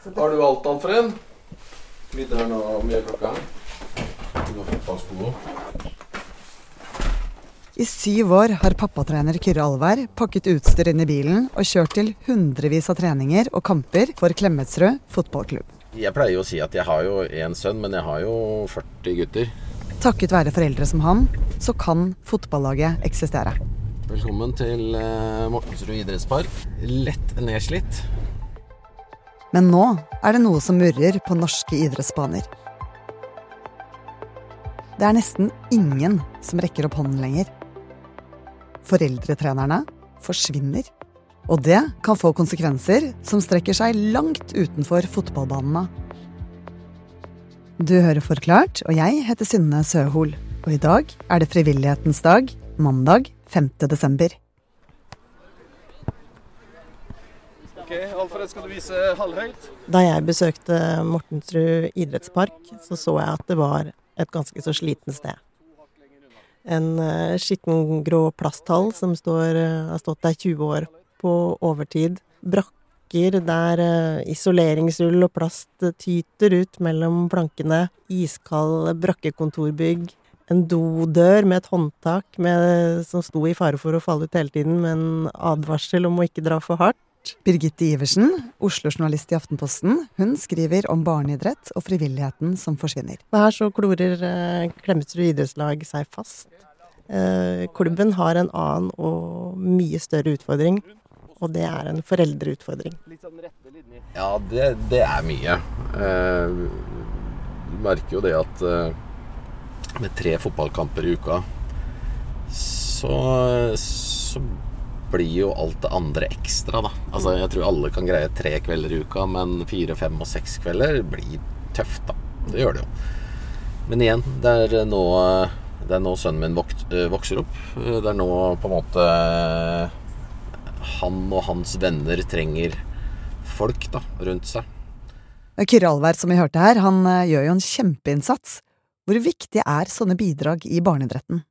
Har du alt, Alfred? her nå mye klokka? Du går fotballsko. I syv år har pappatrener Kyrre Alvær pakket utstyr inn i bilen og kjørt til hundrevis av treninger og kamper for Klemetsrud fotballklubb. Jeg pleier jo å si at jeg har jo én sønn, men jeg har jo 40 gutter. Takket være foreldre som han, så kan fotballaget eksistere. Velkommen til eh, Mortensrud idrettspark. Lett nedslitt. Men nå er det noe som murrer på norske idrettsbaner. Det er nesten ingen som rekker opp hånden lenger. Foreldretrenerne forsvinner. Og det kan få konsekvenser som strekker seg langt utenfor fotballbanene. Du hører Forklart, og jeg heter Synne Søhol. Og i dag er det frivillighetens dag, mandag 5. desember. Ok, Alfred, skal du vise halvhøyt? Da jeg besøkte Mortensrud idrettspark, så så jeg at det var et ganske så sliten sted. En uh, skitten grå plasthall som står, uh, har stått der 20 år på overtid. Brakker der isoleringsull og plast tyter ut mellom plankene. Iskald brakkekontorbygg. En dodør med et håndtak med, som sto i fare for å falle ut hele tiden, med en advarsel om å ikke dra for hardt. Birgitte Iversen, Oslo-journalist i Aftenposten, hun skriver om barneidrett og frivilligheten som forsvinner. Og her så klorer eh, Klemetsrud idrettslag seg fast. Eh, klubben har en annen og mye større utfordring, og det er en foreldreutfordring. Ja, det, det er mye. Eh, du merker jo det at eh, med tre fotballkamper i uka, så, så blir jo alt det andre ekstra, da. Altså, jeg tror alle kan greie tre kvelder i uka, men fire, fem og seks kvelder blir tøft, da. Det gjør det jo. Men igjen, det er nå, det er nå sønnen min vok vokser opp. Det er nå på en måte han og hans venner trenger folk da, rundt seg. Kyrre Alvær, som vi hørte her, han eh, gjør jo en kjempeinnsats. Hvor viktig er sånne bidrag i barneidretten?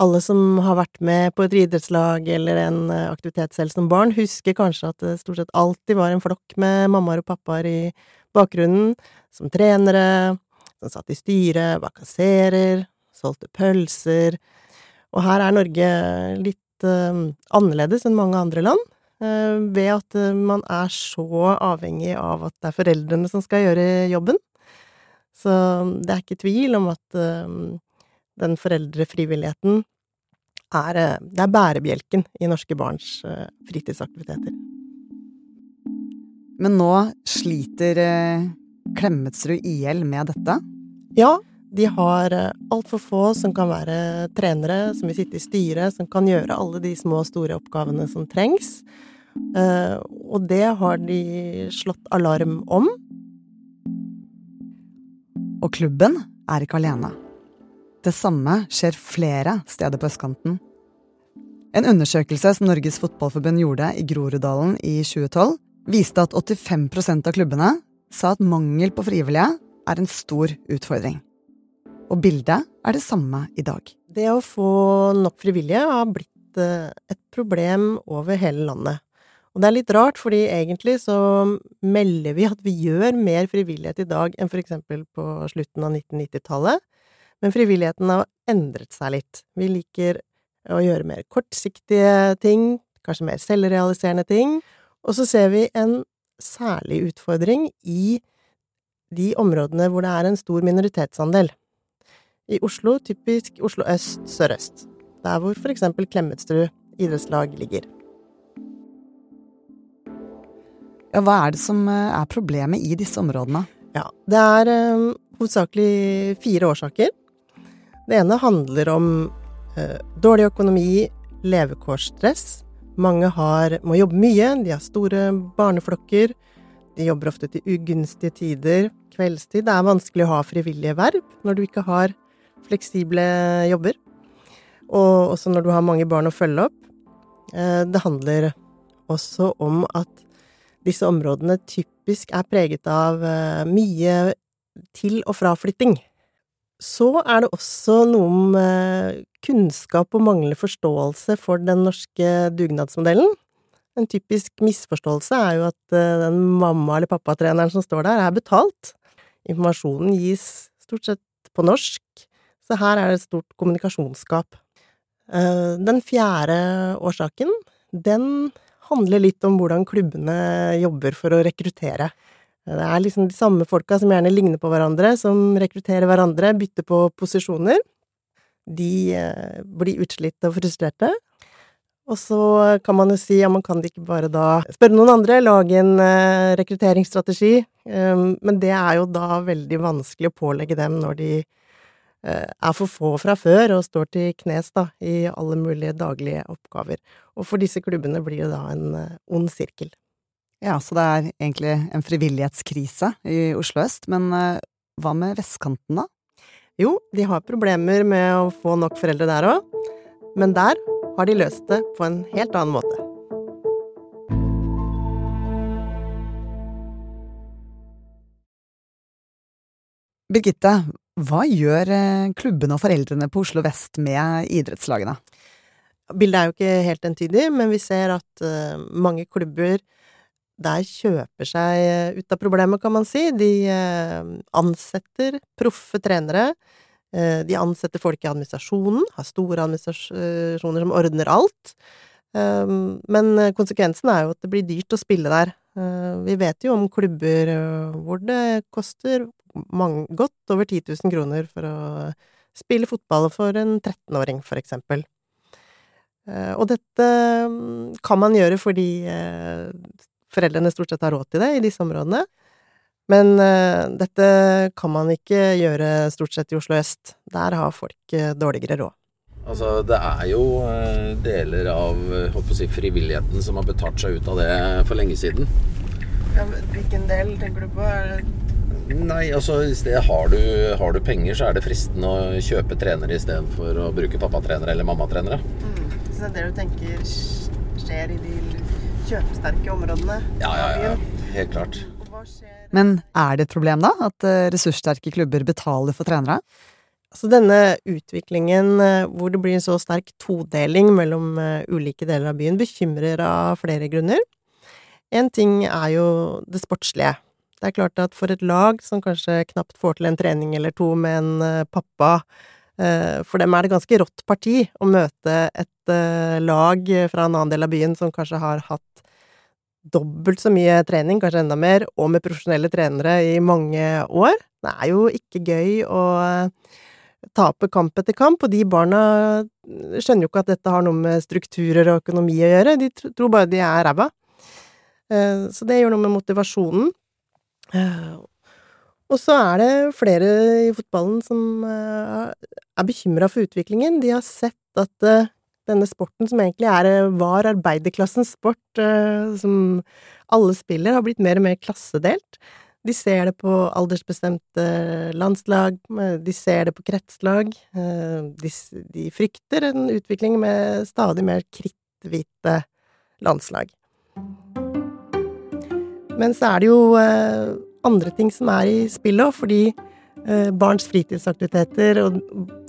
Alle som har vært med på et idrettslag eller en eh, aktivitet selv som barn, husker kanskje at det stort sett alltid var en flokk med mammaer og pappaer i bakgrunnen, som trenere, som satt i styret, var kasserer, solgte pølser. Og her er Norge litt uh, annerledes enn mange andre land, uh, ved at uh, man er så avhengig av at det er foreldrene som skal gjøre jobben. Så det er ikke tvil om at den foreldrefrivilligheten er, det er bærebjelken i norske barns fritidsaktiviteter. Men nå sliter Klemetsrud IL med dette? Ja, de har altfor få som kan være trenere, som vil sitte i styret, som kan gjøre alle de små og store oppgavene som trengs. Og det har de slått alarm om. Og klubben er ikke alene. Det samme skjer flere steder på østkanten. En undersøkelse som Norges Fotballforbund gjorde i Groruddalen i 2012, viste at 85% av klubbene sa at mangel på frivillige er en stor utfordring. Og bildet er det samme i dag. Det å få nok frivillige har blitt et problem over hele landet. Og det er litt rart, fordi egentlig så melder vi at vi gjør mer frivillighet i dag enn for eksempel på slutten av 1990-tallet. Men frivilligheten har endret seg litt. Vi liker å gjøre mer kortsiktige ting, kanskje mer selvrealiserende ting. Og så ser vi en særlig utfordring i de områdene hvor det er en stor minoritetsandel. I Oslo typisk Oslo øst sørøst. Der hvor eksempel Klemetsrud idrettslag ligger. Ja, hva er det som er problemet i disse områdene? Ja, det er um, hovedsakelig fire årsaker. Det ene handler om eh, dårlig økonomi, levekårsstress. Mange har, må jobbe mye, de har store barneflokker. De jobber ofte til ugunstige tider, kveldstid. Det er vanskelig å ha frivillige verv når du ikke har fleksible jobber. Og også når du har mange barn å følge opp. Eh, det handler også om at disse områdene typisk er preget av mye til- og fraflytting. Så er det også noe om kunnskap og manglende forståelse for den norske dugnadsmodellen. En typisk misforståelse er jo at uh, den mamma- eller pappatreneren som står der, er betalt. Informasjonen gis stort sett på norsk, så her er det et stort kommunikasjonsgap. Uh, den fjerde årsaken, den handler litt om hvordan klubbene jobber for å rekruttere. Det er liksom de samme folka som gjerne ligner på hverandre, som rekrutterer hverandre, bytter på posisjoner. De uh, blir utslitte og frustrerte, og så kan man jo si ja, man kan ikke bare da spørre noen andre, lage en uh, rekrutteringsstrategi, um, men det er jo da veldig vanskelig å pålegge dem når de uh, er for få fra før og står til knes da i alle mulige daglige oppgaver. Og for disse klubbene blir det da en ond sirkel. Ja, så det er egentlig en frivillighetskrise i Oslo øst, men hva med vestkanten da? Jo, de har problemer med å få nok foreldre der òg, men der har de løst det på en helt annen måte. Birgitte, hva gjør eh, klubbene og foreldrene på Oslo vest med idrettslagene? Bildet er jo ikke helt entydig, men vi ser at uh, mange klubber der kjøper seg ut av problemet, kan man si. De uh, ansetter proffe trenere Eh, de ansetter folk i administrasjonen, har store administrasjoner som ordner alt. Men konsekvensen er jo at det blir dyrt å spille der. Eh, vi vet jo om klubber eh, hvor det koster godt over 10 000 kroner for å spille fotball for en 13-åring, for eksempel. Og dette mm, kan man gjøre fordi foreldrene stort sett har råd til det i disse områdene. Men uh, dette kan man ikke gjøre stort sett i Oslo øst. Der har folk uh, dårligere råd. Altså, det er jo uh, deler av holdt si, frivilligheten som har betalt seg ut av det for lenge siden. Ja, hvilken del tenker du på? Nei, altså i sted har du, har du, penger, så er det fristende å kjøpe trenere istedenfor å bruke pappatrenere eller mammatrenere. Mm. Så det er det du tenker skjer i de kjøpesterke områdene? Ja, ja, ja. Helt klart. Men er det et problem, da, at eh, ressurssterke klubber betaler for trenere? Altså denne utviklingen eh, hvor det blir en så sterk todeling mellom eh, ulike deler av byen, bekymrer av flere grunner. En ting er jo det sportslige. Det er klart at for et lag som kanskje knapt får til en trening eller to med en pappa, for dem er det ganske rått parti å møte et lag fra en annen del av byen som kanskje har hatt dobbelt så mye trening, kanskje enda mer, og med profesjonelle trenere i mange år. Det er jo ikke gøy å eh, tape kamp etter kamp, og de barna skjønner jo ikke at dette har noe med strukturer og økonomi å gjøre, de tror bare de er ræva. Eh, så det gjør noe med motivasjonen. Eh, og så er det flere i fotballen som er bekymra for utviklingen. De har sett at denne sporten, som egentlig er, eh, var arbeiderklassens sport, eh, som alle spiller, har blitt mer og mer klassedelt. De ser det på aldersbestemte landslag, de ser det på kretslag. Eh, de frykter en utvikling med stadig mer kritthvite landslag. Men så er det jo andre ting som er i spillet òg, fordi Eh, barns fritidsaktiviteter og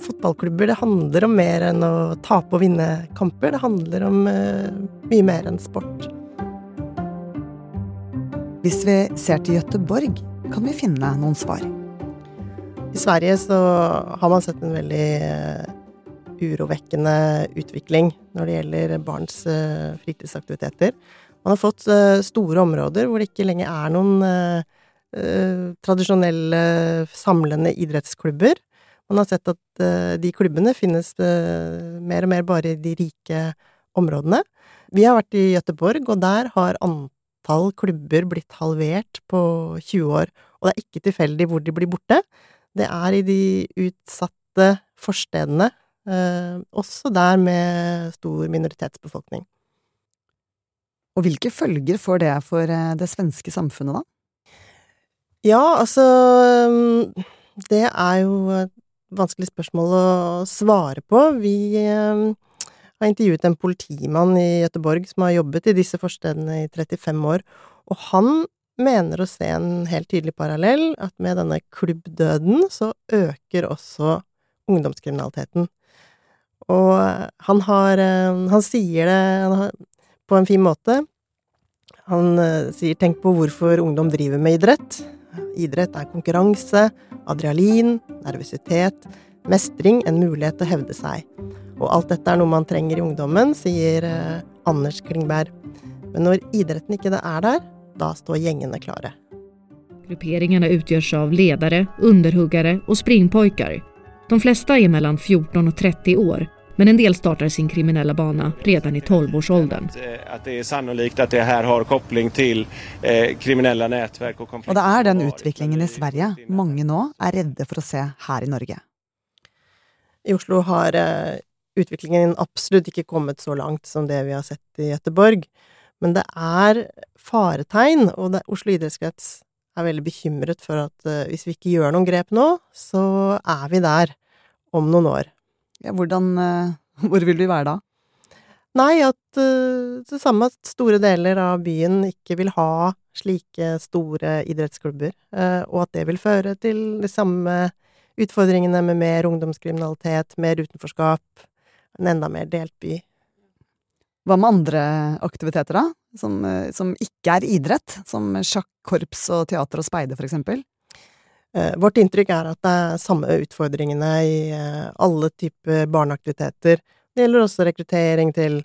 fotballklubber, det handler om mer enn å tape og vinne kamper. Det handler om eh, mye mer enn sport. Hvis vi ser til Gøteborg, kan vi finne noen svar. I Sverige så har man sett en veldig eh, urovekkende utvikling når det gjelder barns fritidsaktiviteter. Man har fått store områder hvor det ikke lenger er noen tradisjonelle samlende idrettsklubber. Man har sett at eh, de klubbene finnes eh, mer og mer bare i de rike områdene. Vi har vært i Gøteborg, og der har antall klubber blitt halvert på 20 år. Og det er ikke tilfeldig hvor de blir borte. Det er i de utsatte forstedene, også der med stor minoritetsbefolkning. Og hvilke følger får det for det svenske samfunnet, da? Ja, altså Det er jo et vanskelig spørsmål å svare på. Vi har intervjuet en politimann i Gøteborg som har jobbet i disse forstedene i 35 år, og han mener å se en helt tydelig parallell, at med denne klubbdøden så øker også ungdomskriminaliteten. Og han har Han sier det på en fin måte. Han sier tenk på hvorfor ungdom driver med idrett. Idrett er konkurranse, adrenalin, nervøsitet, mestring, en mulighet til å hevde seg. Og alt dette er noe man trenger i ungdommen, sier eh, Anders Klingberg. Men når idretten ikke er der, da står gjengene klare. Grupperingene utgjøres av ledere, underhuggere og springpojker. De fleste er mellom 14 og 30 år, men en del startar sin kriminelle bane redan i 12-årsåldern. At det er sannolikt at det her har kobling til eh, kriminelle nettverk og Og det er den utviklingen i Sverige mange nå er redde for å se her i Norge. I Oslo har eh, utviklingen absolutt ikke kommet så langt som det vi har sett i Göteborg. Men det er faretegn, og det, Oslo idrettskrets er veldig bekymret for at uh, hvis vi ikke gjør noen grep nå, så er vi der om noen år. Ja, hvordan uh, Hvor vil vi være da? Nei, at uh, det samme at store deler av byen ikke vil ha slike store idrettsklubber, og at det vil føre til de samme utfordringene med mer ungdomskriminalitet, mer utenforskap, en enda mer delt by. Hva med andre aktiviteter, da? Som, som ikke er idrett? Som sjakk, korps og teater og speide, for eksempel? Eh, vårt inntrykk er at det er samme utfordringene i eh, alle typer barneaktiviteter. Det gjelder også rekruttering til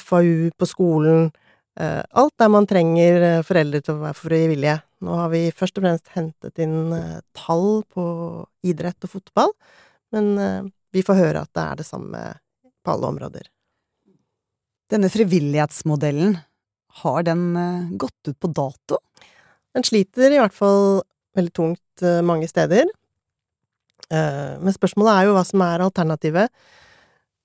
FAU på skolen. Eh, alt der man trenger foreldre til å være frivillige. Nå har vi først og fremst hentet inn tall på idrett og fotball, men vi får høre at det er det samme på alle områder. Denne frivillighetsmodellen, har den gått ut på dato? Den sliter i hvert fall veldig tungt eh, mange steder. Eh, men spørsmålet er jo hva som er alternativet.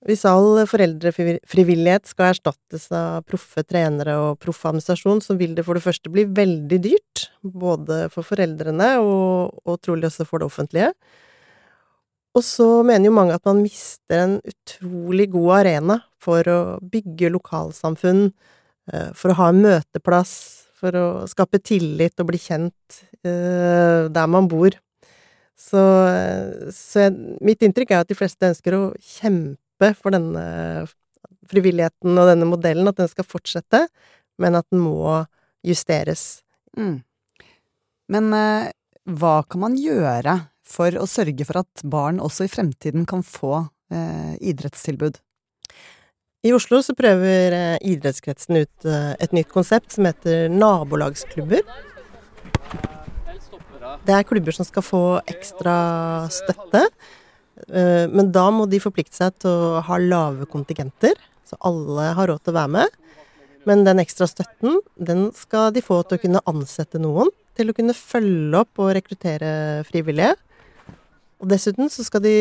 Hvis all foreldrefrivillighet skal erstattes av proffe trenere og proff administrasjon, så vil det for det første bli veldig dyrt. Både for foreldrene og, og trolig også for det offentlige. Og så mener jo mange at man mister en utrolig god arena for å bygge lokalsamfunn, eh, for å ha en møteplass, for å skape tillit og bli kjent uh, der man bor. Så, så jeg, mitt inntrykk er at de fleste ønsker å kjempe for denne frivilligheten og denne modellen, at den skal fortsette, men at den må justeres. Mm. Men uh, hva kan man gjøre for å sørge for at barn også i fremtiden kan få uh, idrettstilbud? I Oslo så prøver eh, idrettskretsen ut eh, et nytt konsept som heter nabolagsklubber. Det er klubber som skal få ekstra støtte, eh, men da må de forplikte seg til å ha lave kontingenter, så alle har råd til å være med. Men den ekstra støtten, den skal de få til å kunne ansette noen, til å kunne følge opp og rekruttere frivillige. Og dessuten så skal de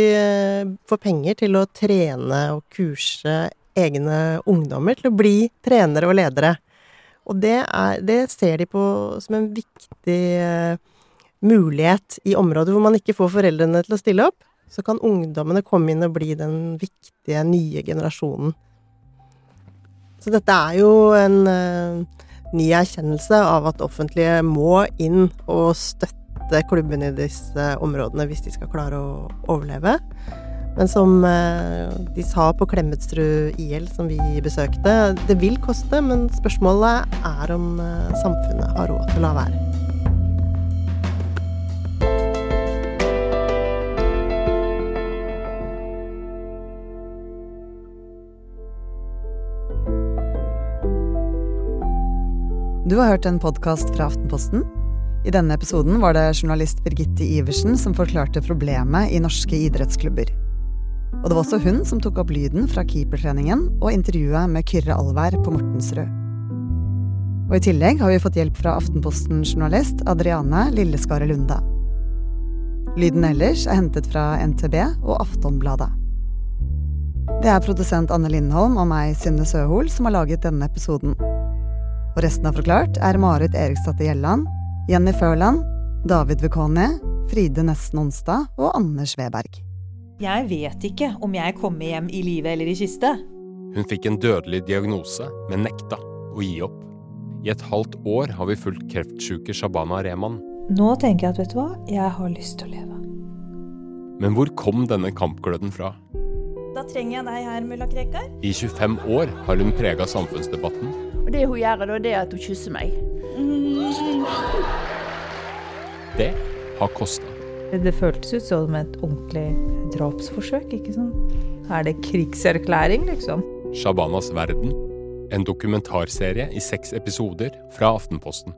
få penger til å trene og kurse egne ungdommer til å bli trenere og ledere. Og det, er, det ser de på som en viktig uh, mulighet i områder hvor man ikke får foreldrene til å stille opp. Så kan ungdommene komme inn og bli den viktige nye generasjonen. Så dette er jo en uh, ny erkjennelse av at offentlige må inn og støtte klubbene i disse områdene hvis de skal klare å overleve. Men som eh, de sa på Klemetsrud IL, som vi besøkte, det vil koste, men spørsmålet er om eh, samfunnet har råd til å la være. Du har hørt en podkast fra Aftenposten. I denne episoden var det journalist Birgitte Iversen som forklarte problemet i norske idrettsklubber. Og det var også hun som tok opp lyden fra keepertreningen og intervjuet med Kyrre Alvær på Mortensrud. Og i tillegg har vi fått hjelp fra Aftenposten-journalist Adriane Lilleskaret Lunde. Lyden ellers er hentet fra NTB og Aftonbladet. Det er produsent Anne Lindholm og meg, Synne Søhol, som har laget denne episoden. Og resten av Forklart er Marit Eriksdatter Gjelland, Jenny Førland, David Vekoni, Fride Nesten Onsdag og Anders Weberg. Jeg vet ikke om jeg kommer hjem i live eller i kiste. Hun fikk en dødelig diagnose, men nekta å gi opp. I et halvt år har vi fulgt kreftsjuke Shabana Rehman. Nå tenker jeg at vet du hva, jeg har lyst til å leve. Men hvor kom denne kampgløden fra? Da trenger jeg deg her, mulla Krekar. I 25 år har hun prega samfunnsdebatten Og det hun gjør da, det er at hun kysser meg. Det har kosta. Det føltes ut som et ordentlig drapsforsøk, ikke sant? Er det krigserklæring, liksom? Shabanas verden. En dokumentarserie i seks episoder fra Aftenposten.